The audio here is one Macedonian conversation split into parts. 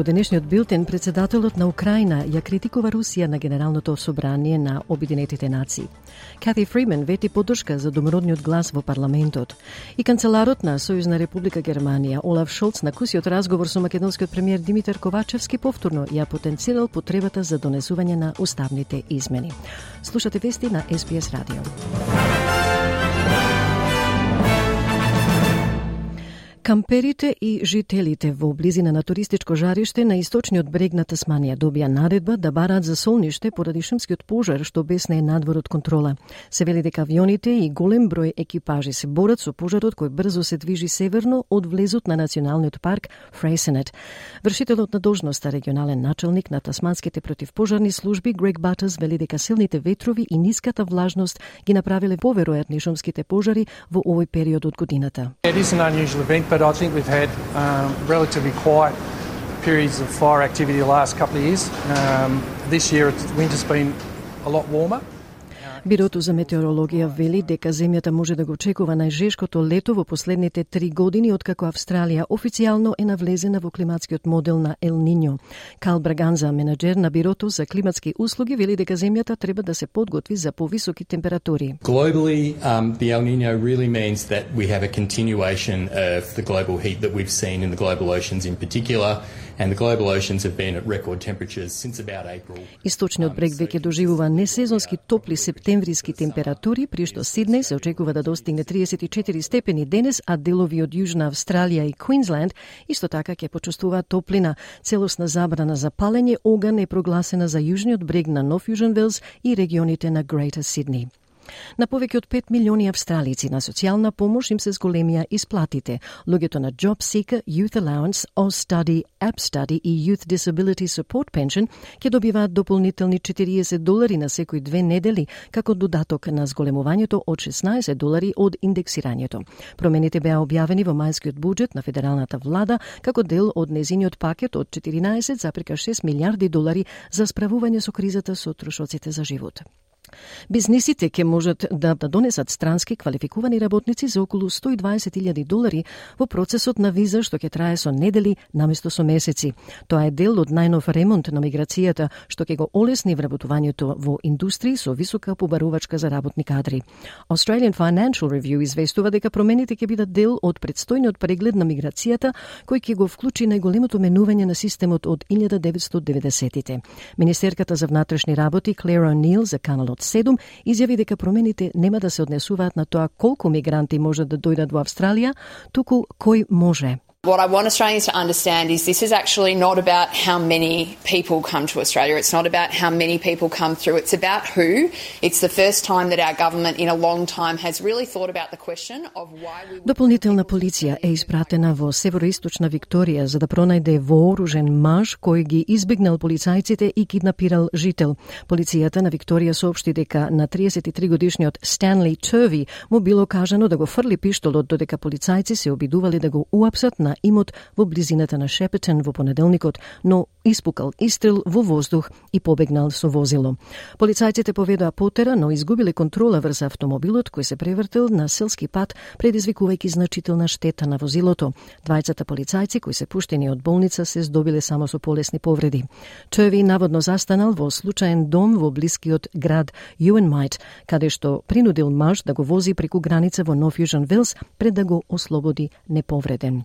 Во денешниот билтен, председателот на Украина ја критикува Русија на Генералното собрание на Обединетите нации. Кати Фримен вети поддршка за домородниот глас во парламентот. И канцеларот на Сојузна република Германија, Олаф Шолц, на кусиот разговор со македонскиот премиер Димитар Ковачевски повторно ја потенцирал потребата за донесување на уставните измени. Слушате вести на SBS радио. Камперите и жителите во близина на туристичко жариште на источниот брег на Тасманија добија наредба да бараат за солниште поради шумскиот пожар што бесне надвор од контрола. Се вели дека авионите и голем број екипажи се борат со пожарот кој брзо се движи северно од влезот на националниот парк Фрейсенет. Вршителот на должноста регионален началник на тасманските противпожарни служби Грег Батас вели дека силните ветрови и ниската влажност ги направиле поверојатни шумските пожари во овој период од годината. It is an unusual event, but I think we've had um, relatively quiet periods of fire activity the last couple of years. Um, this year, winter's been a lot warmer. Бирото за метеорологија вели дека земјата може да го очекува најжешкото лето во последните три години откако Австралија официјално е навлезена во климатскиот модел на Ел Ниньо. Кал Браганза, менеджер на Бирото за климатски услуги, вели дека земјата треба да се подготви за повисоки температури. Globally, um, the El Nino really means that we have a continuation of the global heat that we've seen in the global oceans in particular and the global oceans have been at record temperatures since about April. Источниот брег веќе доживува несезонски топли септемвриски температури, при што Сиднеј се очекува да достигне 34 степени денес, а делови од Јужна Австралија и Квинсленд исто така ќе почувствуваат топлина. Целосна забрана за палење оган е прогласена за јужниот брег на Нов Јужен Велс и регионите на Greater Сидни. На повеќе од 5 милиони австралици на социјална помош им се зголемија исплатите. Луѓето на Job Seeker, Youth Allowance, All Study, App Study и Youth Disability Support Pension ќе добиваат дополнителни 40 долари на секои две недели како додаток на зголемувањето од 16 долари од индексирањето. Промените беа објавени во мајскиот буџет на федералната влада како дел од незиниот пакет од 14,6 милиарди долари за справување со кризата со трошоците за живот. Бизнисите ќе можат да, да донесат странски квалификувани работници за околу 120.000 долари во процесот на виза што ќе трае со недели наместо со месеци. Тоа е дел од најнов ремонт на миграцијата што ќе го олесни вработувањето во индустрии со висока побарувачка за работни кадри. Australian Financial Review известува дека промените ќе бидат дел од предстојниот преглед на миграцијата кој ќе го вклучи најголемото менување на системот од 1990-тите. Министерката за внатрешни работи Клера Нил за каналот 7 изјави дека промените нема да се однесуваат на тоа колку мигранти можат да дојдат во Австралија, туку кој може. What I want Australians to understand is this is actually not about how many people come to Australia. It's not about how many people come through. It's about who. It's the first time that our government in a long time has really thought about the question of why we Дополнителна полиција е испратена во североисточна Викторија за да пронајде вооружен маж кој ги избегнал полицајците и киднапирал жител. Полицијата на Викторија соопшти дека на 33 годишниот Станли Терви му било кажано да го фрли пиштолот додека полицајци се обидувале да го уапсат на на имот во близината на Шепетен во понеделникот, но испукал истрел во воздух и побегнал со возило. Полицајците поведоа потера, но изгубиле контрола врз автомобилот кој се превртел на селски пат, предизвикувајќи значителна штета на возилото. Двајцата полицајци кои се пуштени од болница се здобиле само со полесни повреди. Чеви наводно застанал во случаен дом во блискиот град Юенмајт, каде што принудил маж да го вози преку граница во Нов Јужен Велс пред да го ослободи неповреден.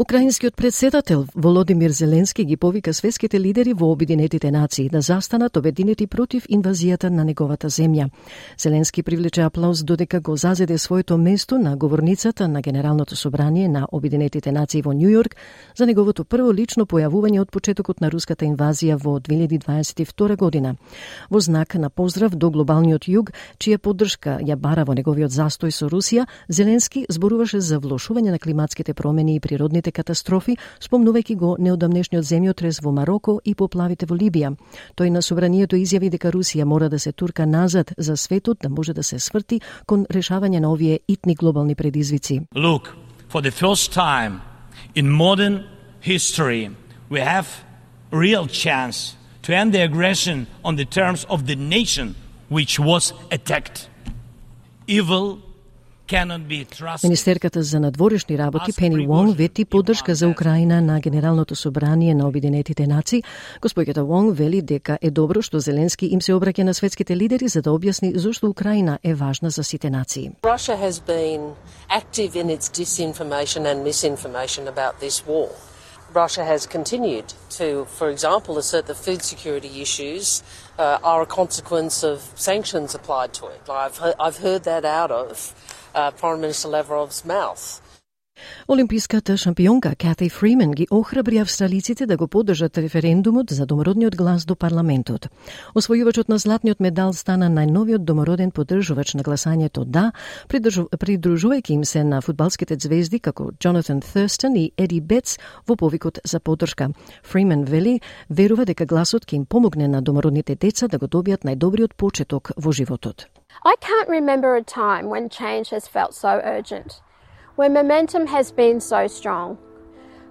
Украинскиот председател Володимир Зеленски ги повика светските лидери во Обединетите нации да застанат обединети против инвазијата на неговата земја. Зеленски привлече аплауз додека го зазеде своето место на говорницата на Генералното собрание на Обединетите нации во Њујорк за неговото прво лично појавување од почетокот на руската инвазија во 2022 година. Во знак на поздрав до глобалниот југ, чија поддршка ја бара во неговиот застој со Русија, Зеленски зборуваше за влошување на климатските промени и природните природните катастрофи, спомнувајќи го неодамнешниот земјотрес во Мароко и поплавите во Либија. Тој на собранието изјави дека Русија мора да се турка назад за светот да може да се сврти кон решавање на овие итни глобални предизвици. Look, for the first time in modern history, we have real chance to end the aggression on the terms of the nation which was attacked. Evil Министерката за надворешни работи Пени Вонг вети поддршка за Украина на Генералното собрание на Обединетите нации. Господјата Вонг вели дека е добро што Зеленски им се обраќа на светските лидери за да објасни зошто Украина е важна за сите нации. Russia has been active in its disinformation and misinformation about this war. Russia has continued to, for example, assert that food security issues uh, are a consequence of sanctions applied to it. I've, he- I've heard that out of uh, Foreign Minister Lavrov's mouth. Олимписката шампионка Кати Фримен ги охрабри австралиците да го поддржат референдумот за домородниот глас до парламентот. Освојувачот на златниот медал стана најновиот домороден поддржувач на гласањето да, придружувајќи им се на фудбалските звезди како Джонатан Thurston и Еди Бетс во повикот за поддршка. Фримен вели, верува дека гласот ќе им помогне на домородните деца да го добијат најдобриот почеток во животот. I can't remember a time when change has felt so urgent. Where momentum has been so strong.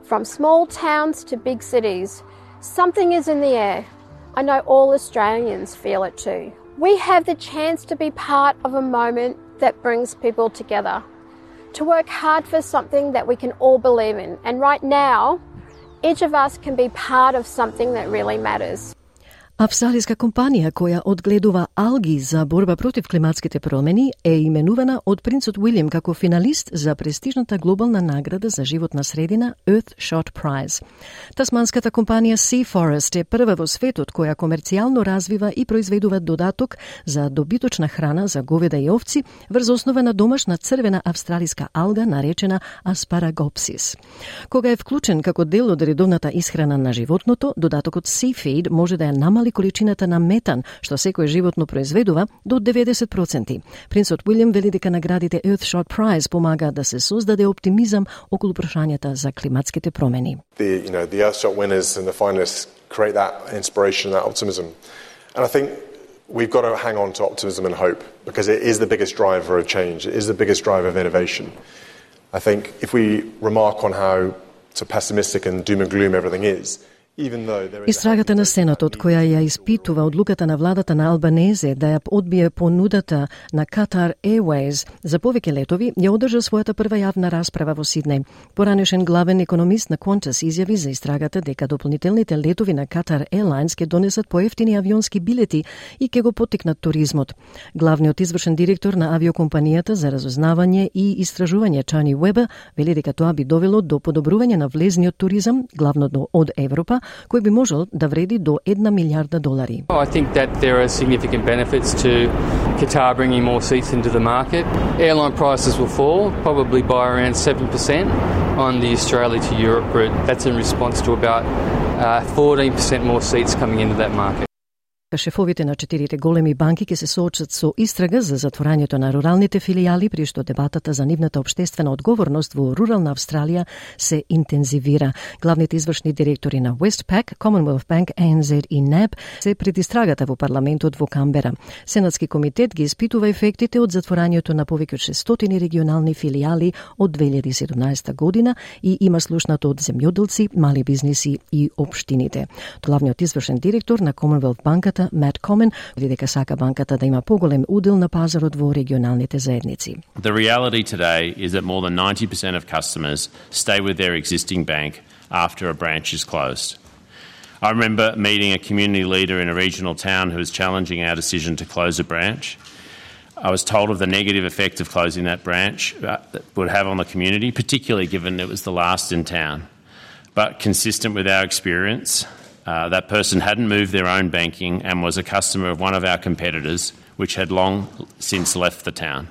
From small towns to big cities, something is in the air. I know all Australians feel it too. We have the chance to be part of a moment that brings people together, to work hard for something that we can all believe in. And right now, each of us can be part of something that really matters. Австралиска компанија која одгледува алги за борба против климатските промени е именувана од принцот Уилјам како финалист за престижната глобална награда за животна средина Earthshot Prize. Тасманската компанија Sea Forest е прва во светот која комерцијално развива и произведува додаток за добиточна храна за говеда и овци врз основа на домашна црвена австралиска алга наречена Asparagopsis. Кога е вклучен како дел од редовната исхрана на животното, додатокот Sea Feed може да ја намали намали количината на метан што секој животно произведува до 90%. Принцот Уилјам вели дека наградите Earthshot Prize помага да се создаде оптимизам околу прашањата за климатските промени. The, you know, the Earthshot winners and the finalists create that inspiration, that optimism. And I think we've got to hang on to optimism and hope because it is the biggest driver of change. It is the biggest driver of innovation. I think if we remark on how so pessimistic and doom and gloom everything is, Истрагата на Сенатот, која ја испитува одлуката на владата на Албанезе да ја одбие понудата на Qatar Airways за повеќе летови, ја одржа својата прва јавна расправа во Сиднеј. Поранешен главен економист на Qantas изјави за истрагата дека дополнителните летови на Qatar Airlines ќе донесат поевтини авионски билети и ќе го поттикнат туризмот. Главниот извршен директор на авиокомпанијата за разузнавање и истражување Чани Уеба вели дека тоа би довело до подобрување на влезниот туризам, главно од Европа, кој би можел да вреди до 1 милиарда долари. I think that there are significant benefits to Qatar bringing more seats into the market. Airline prices will fall probably by around 7% on the Australia to Europe route. That's in response to about uh, 14% more seats coming into that market. Шефовите на четирите големи банки ќе се соочат со истрага за затворањето на руралните филијали, при што дебатата за нивната обштествена одговорност во рурална Австралија се интензивира. Главните извршни директори на Westpac, Commonwealth Bank, ANZ и NAB се пред истрагата во парламентот во Камбера. Сенатски комитет ги испитува ефектите од затворањето на повеќе од 600 регионални филијали од 2017 година и има слушнато од земјоделци, мали бизниси и општините. Главниот извршен директор на Commonwealth банката банката Matt Common дека сака банката да има поголем удел на пазарот во регионалните заедници. The reality today is that more than 90% of customers stay with their existing bank after a branch is closed. I remember meeting a community leader in a regional town who was challenging our decision to close a branch. I was told of the negative effect of closing that branch uh, that would have on the community, particularly given it was the last in town. But consistent with our experience, uh, uh, that person hadn't moved their own banking and was a customer of one of our competitors, which had long since left the town.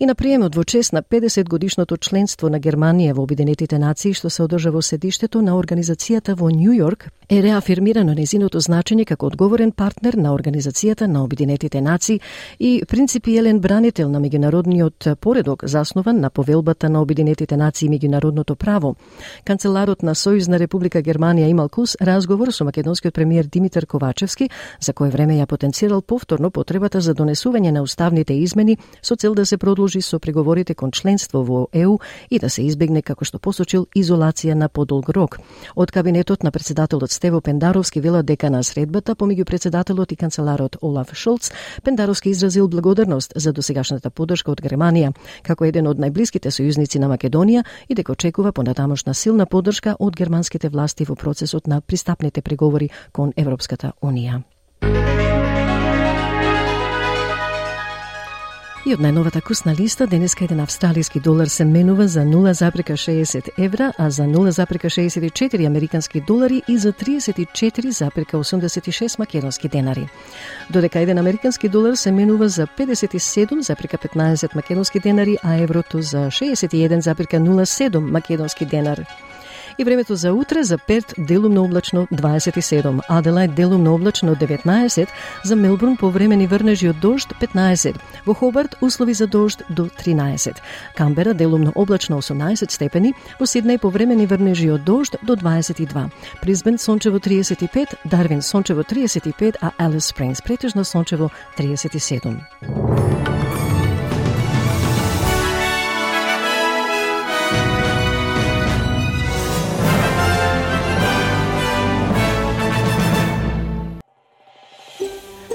И на приемот во чест на 50 годишното членство на Германија во Обединетите нации што се одржа во седиштето на организацијата во Нью Йорк, е реафирмирано незиното значење како одговорен партнер на Организацијата на Обединетите нации и принципиелен бранител на меѓународниот поредок заснован на повелбата на Обединетите нации и меѓународното право. Канцеларот на Сојузна Република Германија имал кус разговор со македонскиот премиер Димитар Ковачевски, за кој време ја потенцирал повторно потребата за донесување на уставните измени со цел да се продолжи продолжи со преговорите кон членство во ЕУ и да се избегне, како што посочил, изолација на подолг рок. Од кабинетот на председателот Стево Пендаровски вела дека на средбата помеѓу председателот и канцеларот Олаф Шолц, Пендаровски изразил благодарност за досегашната поддршка од Германија, како еден од најблиските сојузници на Македонија и дека очекува понатамошна силна поддршка од германските власти во процесот на пристапните преговори кон Европската Унија. И од најновата курсна листа, денеска еден австралиски долар се менува за 0,60 евра, а за 0,64 американски долари и за 34,86 македонски денари. Додека еден американски долар се менува за 57,15 македонски денари, а еврото за 61,07 македонски денари. И времето за утре за Перт делумно облачно 27, Аделајд делумно облачно 19, за Мелбурн повремени врнежи од дожд 15, во Хобарт услови за дожд до 13, Камбера делумно облачно 18 степени, во Сиднеј повремени врнежи од дожд до 22, Призбен сончево 35, Дарвин сончево 35, а Алис Спрингс претежно сончево 37.